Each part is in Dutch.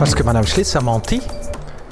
Parce que Madame Schlitz a menti.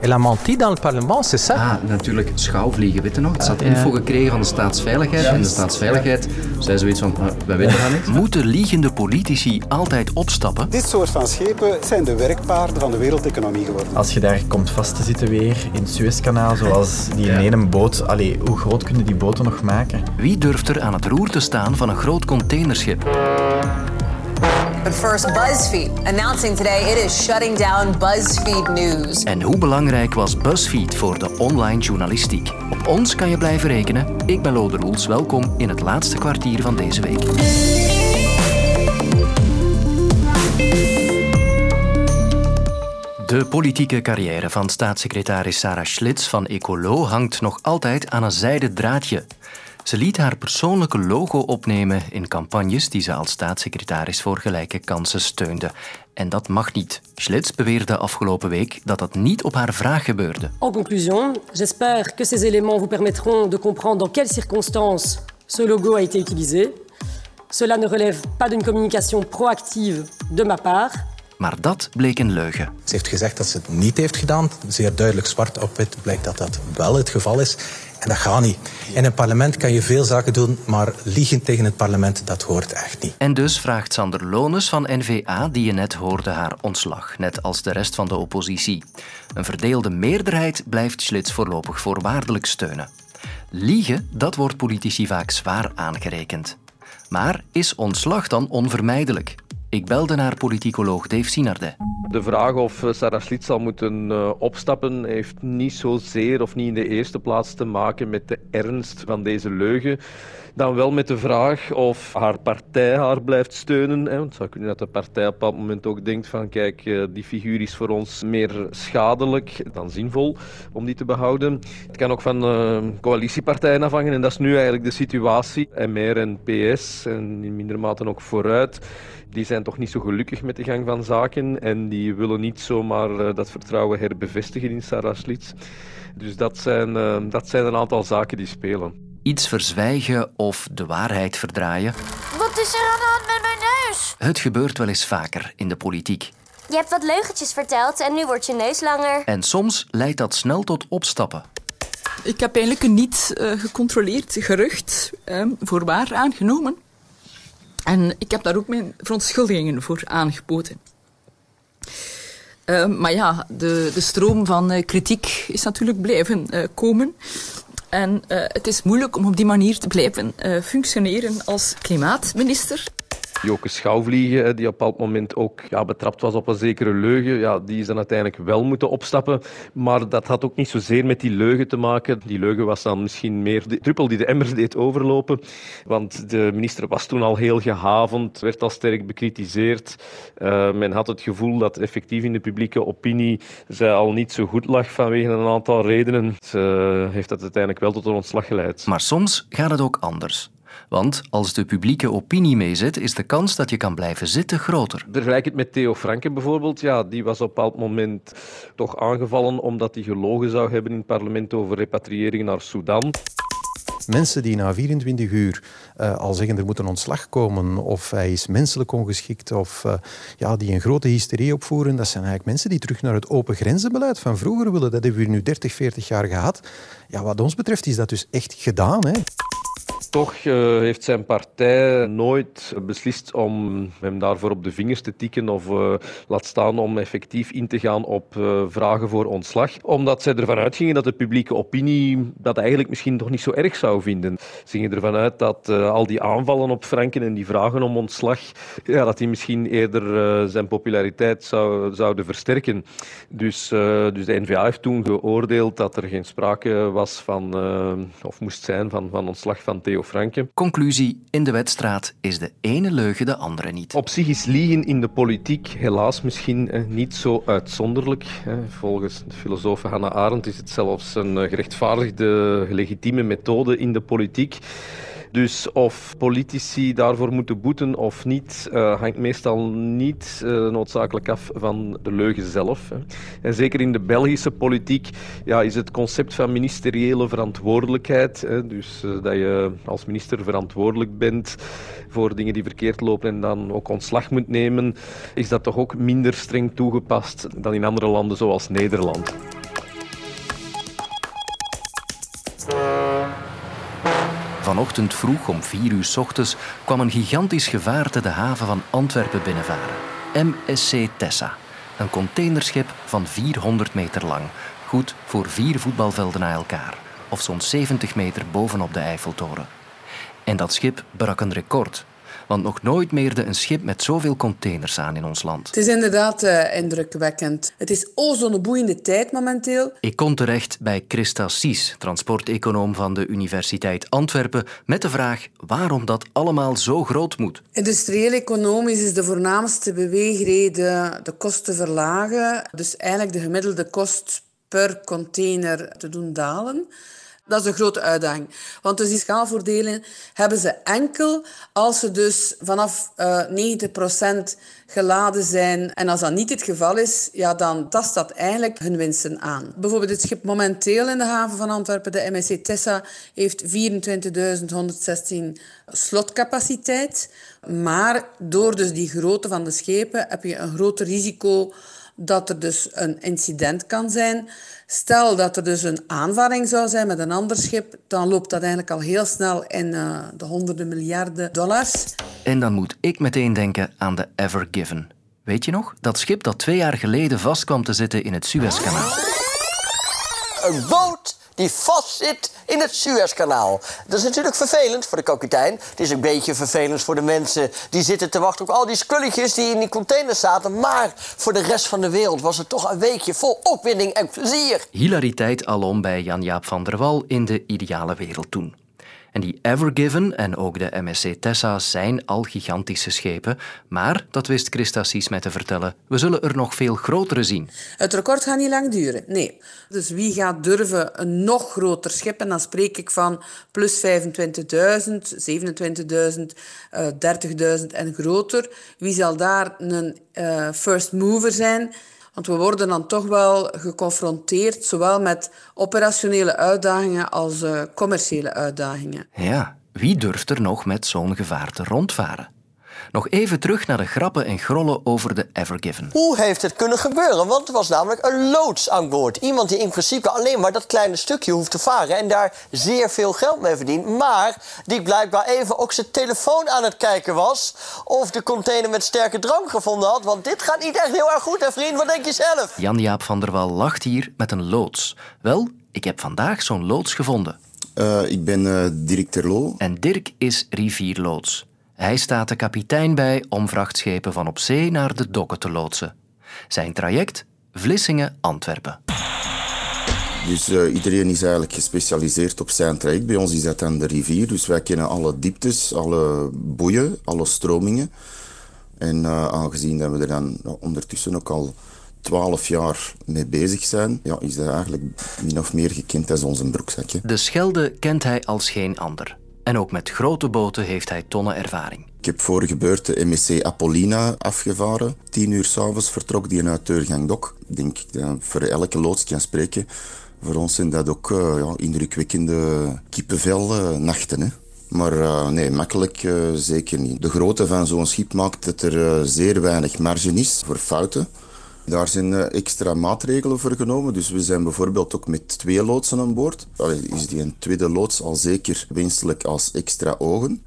Elle a menti dans le parlement, c'est ça? Ah, natuurlijk schouwvliegen, weet je nog? Ze had info gekregen van de staatsveiligheid en de staatsveiligheid zei zoiets van, "Ah, wij weten dat niet. Moeten liegende politici altijd opstappen? Dit soort van schepen zijn de werkpaarden van de wereldeconomie geworden. Als je daar komt vast te zitten weer in het Suezkanaal, zoals die in ene boot. Allee, hoe groot kunnen die boten nog maken? Wie durft er aan het roer te staan van een groot containerschip? But first, BuzzFeed announcing today it is shutting down BuzzFeed News. En hoe belangrijk was BuzzFeed voor de online journalistiek? Op ons kan je blijven rekenen. Ik ben Lode Roels. Welkom in het laatste kwartier van deze week. De politieke carrière van staatssecretaris Sarah Schlitz van Ecolo hangt nog altijd aan een zijden draadje. Ze liet haar persoonlijke logo opnemen in campagnes die ze als staatssecretaris voor gelijke kansen steunde. En dat mag niet. Schlitz beweerde afgelopen week dat dat niet op haar vraag gebeurde. En conclusion, j'espère que ces éléments vous permettront de comprendre dans quelles circonstances ce logo a été utilisé. Cela ne relève pas d'une communication proactive de ma part. Maar dat bleek een leugen. Ze heeft gezegd dat ze het niet heeft gedaan. Zeer duidelijk zwart op wit blijkt dat dat wel het geval is. En dat gaat niet. In een parlement kan je veel zaken doen, maar liegen tegen het parlement, dat hoort echt niet. En dus vraagt Sander Lones van N-VA, die je net hoorde, haar ontslag, net als de rest van de oppositie. Een verdeelde meerderheid blijft Schlitz voorlopig voorwaardelijk steunen. Liegen, dat wordt politici vaak zwaar aangerekend. Maar is ontslag dan onvermijdelijk? Ik belde naar politicoloog Dave Sinarde. De vraag of eh, Sarah Schlitz zal moeten eh, opstappen heeft niet zozeer of niet in de eerste plaats te maken met de ernst van deze leugen. Dan wel met de vraag of haar partij haar blijft steunen. Want het zou kunnen dat de partij op dat moment ook denkt van kijk, eh, die figuur is voor ons meer schadelijk dan zinvol om die te behouden. Het kan ook van uh, coalitiepartijen afhangen en dat is nu eigenlijk de situatie. MR en PS en in mindere mate ook vooruit die zijn toch niet zo gelukkig met de gang van zaken en die willen niet zomaar uh, dat vertrouwen herbevestigen in Sarah Schlitz. Dus dat zijn, dat zijn een aantal zaken die spelen. Iets verzwijgen of de waarheid verdraaien. Wat is er aan de hand met mijn neus? Het gebeurt wel eens vaker in de politiek. Je hebt wat leugentjes verteld en nu wordt je neus langer. En soms leidt dat snel tot opstappen. Ik heb eigenlijk een niet uh, gecontroleerd gerucht voor waar aangenomen. En ik heb daar ook mijn verontschuldigingen voor aangeboden. Uh, maar ja, de, de stroom van uh, kritiek is natuurlijk blijven uh, komen. En het is moeilijk om op die manier te blijven functioneren als klimaatminister. Joke Schouwvliegen, die op een bepaald moment ook ja, betrapt was op een zekere leugen, ja, die is dan uiteindelijk wel moeten opstappen. Maar dat had ook niet zozeer met die leugen te maken. Die leugen was dan misschien meer de druppel die de emmer deed overlopen. Want de minister was toen al heel gehavend, werd al sterk bekritiseerd. Uh, men had het gevoel dat effectief in de publieke opinie zij al niet zo goed lag vanwege een aantal redenen. Ze heeft dat uiteindelijk wel tot een ontslag geleid. Maar soms gaat het ook anders. Want als de publieke opinie meezit, is de kans dat je kan blijven zitten groter. Vergelijk het met Theo Franke bijvoorbeeld. Ja, die was op een bepaald moment toch aangevallen omdat hij gelogen zou hebben in het parlement over repatriëring naar Sudan. Mensen die na 24 uur uh, al zeggen er moet een ontslag komen of hij is menselijk ongeschikt of uh, ja, die een grote hysterie opvoeren, dat zijn eigenlijk mensen die terug naar het open grenzenbeleid van vroeger willen. Dat hebben we nu 30, 40 jaar gehad. Ja, wat ons betreft is dat dus echt gedaan. Hè. Toch uh, heeft zijn partij nooit beslist om hem daarvoor op de vingers te tikken of uh, laat staan om effectief in te gaan op uh, vragen voor ontslag. Omdat zij ervan uitgingen dat de publieke opinie dat eigenlijk misschien toch niet zo erg zou vinden. Ze gingen ervan uit dat al die aanvallen op Franken en die vragen om ontslag, ja, dat die misschien eerder zijn populariteit zou, zouden versterken. Dus, dus de N-VA heeft toen geoordeeld dat er geen sprake was van, of moest zijn van, van ontslag van Theo Franke. Conclusie: in de wedstraat is de ene leugen de andere niet. Op zich is liegen in de politiek helaas misschien eh, niet zo uitzonderlijk. Volgens de filosoof Hannah Arendt is het zelfs een gerechtvaardigde, legitieme methode in de politiek. Dus of politici daarvoor moeten boeten of niet, uh, hangt meestal niet uh, noodzakelijk af van de leugen zelf. Hè. En zeker in de Belgische politiek ja, is het concept van ministeriële verantwoordelijkheid, hè, dus uh, dat je als minister verantwoordelijk bent voor dingen die verkeerd lopen en dan ook ontslag moet nemen, is dat toch ook minder streng toegepast dan in andere landen zoals Nederland. Vanochtend vroeg om 4 uur s ochtends kwam een gigantisch gevaarte de haven van Antwerpen binnenvaren. MSC Tessa. Een containerschip van 400 meter lang. Goed voor vier voetbalvelden na elkaar. Of zo'n 70 meter bovenop de Eiffeltoren. En dat schip brak een record. Want nog nooit meerde een schip met zoveel containers aan in ons land. Het is inderdaad uh, indrukwekkend. Het is o zo'n boeiende tijd momenteel. Ik kom terecht bij Christa Sies, transporteconoom van de Universiteit Antwerpen, met de vraag waarom dat allemaal zo groot moet. Industrieel-economisch is de voornaamste beweegreden de kosten verlagen. Dus eigenlijk de gemiddelde kost per container te doen dalen. Dat is een grote uitdaging. Want dus die schaalvoordelen hebben ze enkel als ze dus vanaf uh, 90% geladen zijn. En als dat niet het geval is, ja, dan tast dat eigenlijk hun winsten aan. Bijvoorbeeld het schip momenteel in de haven van Antwerpen, de MSC Tessa, heeft 24.116 slotcapaciteit. Maar door dus die grootte van de schepen heb je een groter risico dat er dus een incident kan zijn. Stel dat er dus een aanvaring zou zijn met een ander schip, dan loopt dat eigenlijk al heel snel in uh, de honderden miljarden dollars. En dan moet ik meteen denken aan de Ever Given. Weet je nog? Dat schip dat twee jaar geleden vast kwam te zitten in het Suezkanaal. Een boot die vastzit in het Suezkanaal. Dat is natuurlijk vervelend voor de kapitein. Het is een beetje vervelend voor de mensen die zitten te wachten op al die spulletjes die in die containers zaten. Maar voor de rest van de wereld was het toch een weekje vol opwinding en plezier. Hilariteit alom bij Jan-Jaap van der Wal in de ideale wereld toen. En die Evergiven en ook de MSC Tessa zijn al gigantische schepen. Maar, dat wist Christa Sies mij te vertellen, we zullen er nog veel grotere zien. Het record gaat niet lang duren, nee. Dus wie gaat durven een nog groter schip, en dan spreek ik van plus 25.000, 27.000, uh, 30.000 en groter. Wie zal daar een uh, first mover zijn? Want we worden dan toch wel geconfronteerd, zowel met operationele uitdagingen als uh, commerciële uitdagingen. Ja, wie durft er nog met zo'n gevaar te rondvaren? Nog even terug naar de grappen en grollen over de Evergiven. Hoe heeft het kunnen gebeuren? Want er was namelijk een loods aan boord. Iemand die in principe alleen maar dat kleine stukje hoeft te varen... en daar zeer veel geld mee verdient. Maar die blijkbaar even ook zijn telefoon aan het kijken was... of de container met sterke drank gevonden had. Want dit gaat niet echt heel erg goed, hè vriend? Wat denk je zelf? Jan-Jaap van der Wal lacht hier met een loods. Wel, ik heb vandaag zo'n loods gevonden. Uh, ik ben uh, Dirk Terlo. En Dirk is rivierloods. Hij staat de kapitein bij om vrachtschepen van op zee naar de dokken te loodsen. Zijn traject? Vlissingen-Antwerpen. Dus uh, iedereen is eigenlijk gespecialiseerd op zijn traject. Bij ons is dat aan de rivier, dus wij kennen alle dieptes, alle boeien, alle stromingen. En uh, aangezien dat we er dan ondertussen ook al twaalf jaar mee bezig zijn, ja, is dat eigenlijk min of meer gekend als onze broekzakje. De Schelde kent hij als geen ander. En ook met grote boten heeft hij tonnen ervaring. Ik heb vorige beurt de MSC Apollina afgevaren. Tien uur s'avonds vertrok die uit Deurgang-Dok. Ik denk dat voor elke loods kan spreken. Voor ons zijn dat ook uh, ja, indrukwekkende kippenvel-nachten. Uh, maar uh, nee, makkelijk zeker niet. De grootte van zo'n schip maakt dat er zeer weinig marge is voor fouten. Daar zijn extra maatregelen voor genomen. Dus we zijn bijvoorbeeld ook met twee loodsen aan boord. Allee, is die een tweede loods al zeker wenselijk als extra ogen.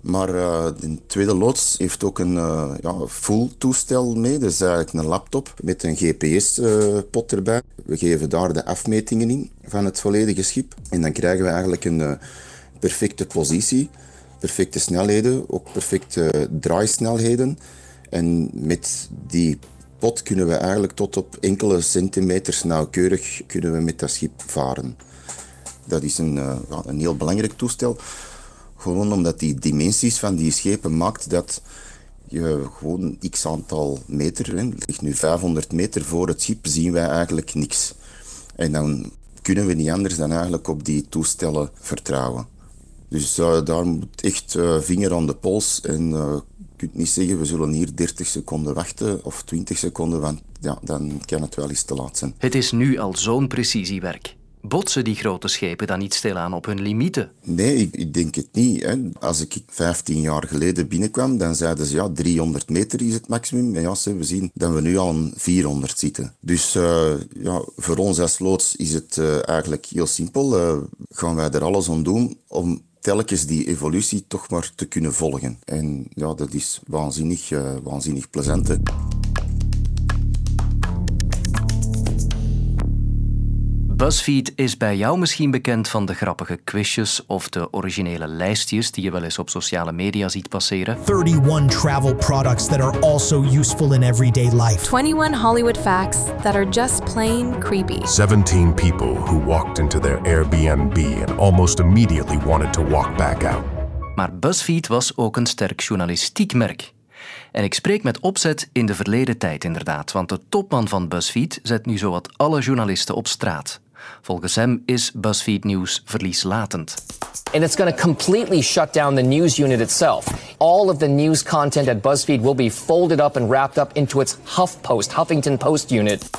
Maar uh, de tweede loods heeft ook een uh, ja, full toestel mee. Dat is eigenlijk een laptop met een GPS-pot erbij. We geven daar de afmetingen in van het volledige schip. En dan krijgen we eigenlijk een perfecte positie, perfecte snelheden, ook perfecte draaisnelheden. En met die kunnen we eigenlijk tot op enkele centimeters nauwkeurig kunnen we met dat schip varen. Dat is een, een heel belangrijk toestel. Gewoon omdat die dimensies van die schepen maakt dat je gewoon x aantal meter, ligt nu 500 meter voor het schip, zien wij eigenlijk niks. En dan kunnen we niet anders dan eigenlijk op die toestellen vertrouwen. Dus daar moet echt vinger aan de pols en kunt niet zeggen, we zullen hier 30 seconden wachten of 20 seconden, want ja, dan kan het wel eens te laat zijn. Het is nu al zo'n precisiewerk. Botsen die grote schepen dan niet stilaan op hun limieten? Nee, ik, ik denk het niet. Hè. Als ik 15 jaar geleden binnenkwam, dan zeiden ze ja, 300 meter is het maximum. En ja, we zien dat we nu al aan 400 zitten. Dus uh, ja, voor ons als loods is het uh, eigenlijk heel simpel. Uh, gaan wij er alles aan doen om telkens die evolutie toch maar te kunnen volgen. En ja, dat is waanzinnig, waanzinnig plezant. BuzzFeed is bij jou misschien bekend van de grappige quizjes of de originele lijstjes die je wel eens op sociale media ziet passeren. 31 travel products that are also useful in everyday life. 21 Hollywood facts that are just plain creepy. 17 people who walked into their Airbnb and almost immediately wanted to walk back out. Maar BuzzFeed was ook een sterk journalistiek merk. En ik spreek met opzet in de verleden tijd inderdaad, want de topman van BuzzFeed zet nu zowat alle journalisten op straat. Volgens hem is BuzzFeed News verlieslatend. And it's going to completely shut down the news unit itself. All of the news content at BuzzFeed will be folded up and wrapped up into its HuffPost, Huffington Post unit.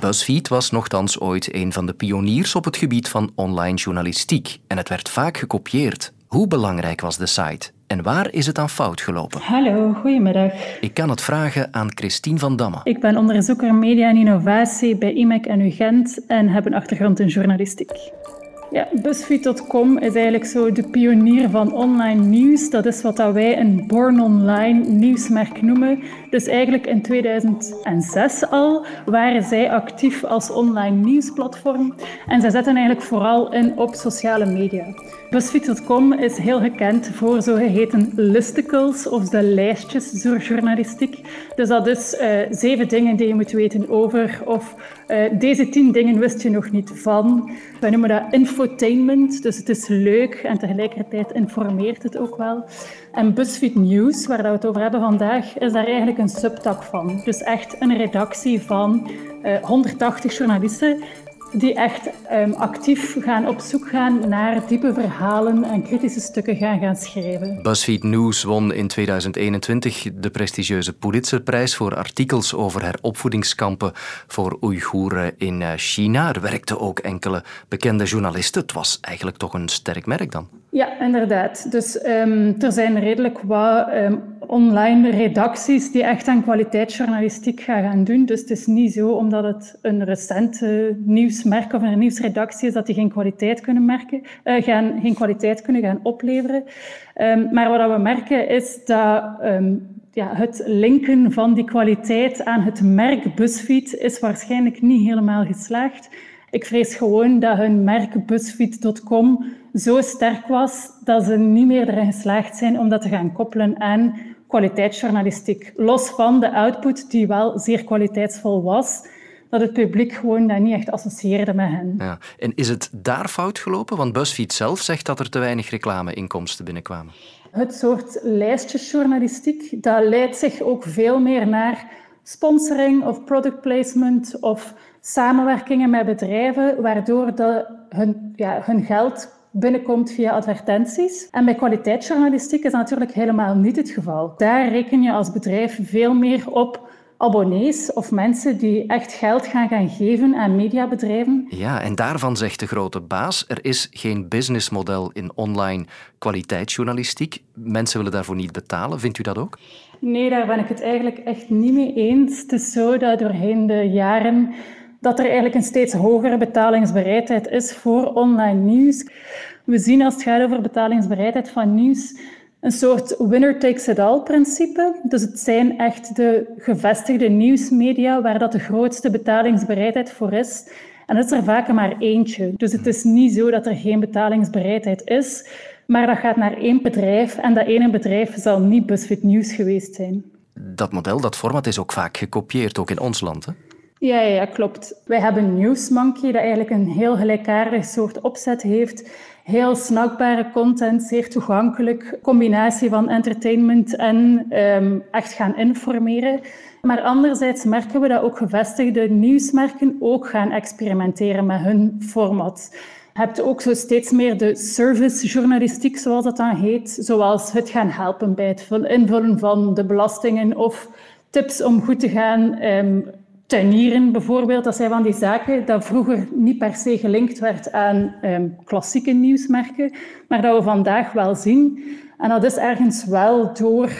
BuzzFeed was nogthans ooit een van de pioniers op het gebied van online journalistiek en het werd vaak gekopieerd. Hoe belangrijk was de site? En waar is het aan fout gelopen? Hallo, goedemiddag. Ik kan het vragen aan Christine van Damme. Ik ben onderzoeker media en innovatie bij IMEC en UGent en heb een achtergrond in journalistiek. Ja, BuzzFeed.com is eigenlijk zo de pionier van online nieuws. Dat is wat wij een born online nieuwsmerk noemen. Dus eigenlijk in 2006 al waren zij actief als online nieuwsplatform. En zij zetten eigenlijk vooral in op sociale media. BuzzFeed.com is heel gekend voor zogeheten listicles, of de lijstjes door journalistiek. Dus dat is uh, zeven dingen die je moet weten over, of uh, deze tien dingen wist je nog niet van. Wij noemen dat infotainment, dus het is leuk en tegelijkertijd informeert het ook wel. En BuzzFeed News, waar we het over hebben vandaag, is daar eigenlijk een subtak van. Dus echt een redactie van uh, 180 journalisten die echt um, actief gaan op zoek gaan naar diepe verhalen en kritische stukken gaan gaan schrijven. BuzzFeed News won in 2021 de prestigieuze Pulitzerprijs voor artikels over heropvoedingskampen voor Oeigoeren in eh, China. Er werkten ook enkele bekende journalisten. Het was eigenlijk toch een sterk merk dan. Ja, inderdaad. Dus um, er zijn redelijk wat um, online redacties die echt aan kwaliteitsjournalistiek gaan, gaan doen. Dus het is niet zo omdat het een recente nieuwsmerk of een nieuwsredactie is dat die geen kwaliteit kunnen merken, uh, gaan, geen kwaliteit kunnen gaan opleveren. Um, maar wat we merken is dat ja, het linken van die kwaliteit aan het merk BuzzFeed is waarschijnlijk niet helemaal geslaagd. Ik vrees gewoon dat hun merk BuzzFeed.com zo sterk was dat ze niet meer erin geslaagd zijn om dat te gaan koppelen aan kwaliteitsjournalistiek. Los van de output die wel zeer kwaliteitsvol was, dat het publiek gewoon dat niet echt associeerde met hen. Ja. En is het daar fout gelopen? Want BuzzFeed zelf zegt dat er te weinig reclameinkomsten binnenkwamen. Het soort lijstjesjournalistiek, dat leidt zich ook veel meer naar sponsoring of product placement of samenwerkingen met bedrijven, waardoor de, hun, ja, hun geld binnenkomt via advertenties. En bij kwaliteitsjournalistiek is dat natuurlijk helemaal niet het geval. Daar reken je als bedrijf veel meer op abonnees of mensen die echt geld gaan gaan geven aan mediabedrijven. Ja, en daarvan zegt de grote baas, er is geen businessmodel in online kwaliteitsjournalistiek. Mensen willen daarvoor niet betalen. Vindt u dat ook? Nee, daar ben ik het eigenlijk echt niet mee eens. Het is zo dat doorheen de jaren dat er eigenlijk een steeds hogere betalingsbereidheid is voor online nieuws. We zien als het gaat over betalingsbereidheid van nieuws een soort winner takes it all principe. Dus het zijn echt de gevestigde nieuwsmedia waar dat de grootste betalingsbereidheid voor is. En dat is er vaak maar eentje. Dus het is niet zo dat er geen betalingsbereidheid is, maar dat gaat naar één bedrijf en dat ene bedrijf zal niet BuzzFeed News geweest zijn. Dat model, dat format is ook vaak gekopieerd, ook in ons land. Hè? Ja, ja, klopt. Wij hebben Newsmonkey, dat eigenlijk een heel gelijkaardig soort opzet heeft. Heel snackbare content, zeer toegankelijk. Combinatie van entertainment en um, echt gaan informeren. Maar anderzijds merken we dat ook gevestigde nieuwsmerken ook gaan experimenteren met hun format. Je hebt ook zo steeds meer de servicejournalistiek, zoals dat dan heet, zoals het gaan helpen bij het invullen van de belastingen of tips om goed te gaan um, tuinieren bijvoorbeeld. Dat zijn van die zaken dat vroeger niet per se gelinkt werd aan um, klassieke nieuwsmerken, maar dat we vandaag wel zien. En dat is ergens wel door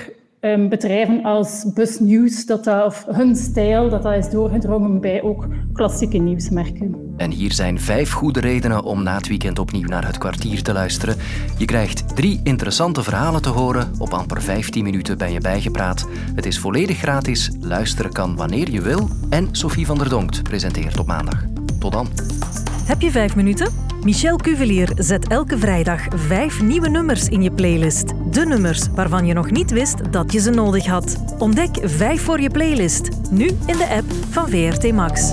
um, bedrijven als BusNews, dat dat, of hun stijl, dat dat is doorgedrongen bij ook klassieke nieuwsmerken. En hier zijn vijf goede redenen om na het weekend opnieuw naar het kwartier te luisteren. Je krijgt drie interessante verhalen te horen. Op amper 15 minuten ben je bijgepraat. Het is volledig gratis, luisteren kan wanneer je wil. En Sophie van der Donkt presenteert op maandag. Tot dan. Heb je vijf minuten? Michel Cuvelier zet elke vrijdag vijf nieuwe nummers in je playlist. De nummers waarvan je nog niet wist dat je ze nodig had. Ontdek vijf voor je playlist, nu in de app van VRT Max.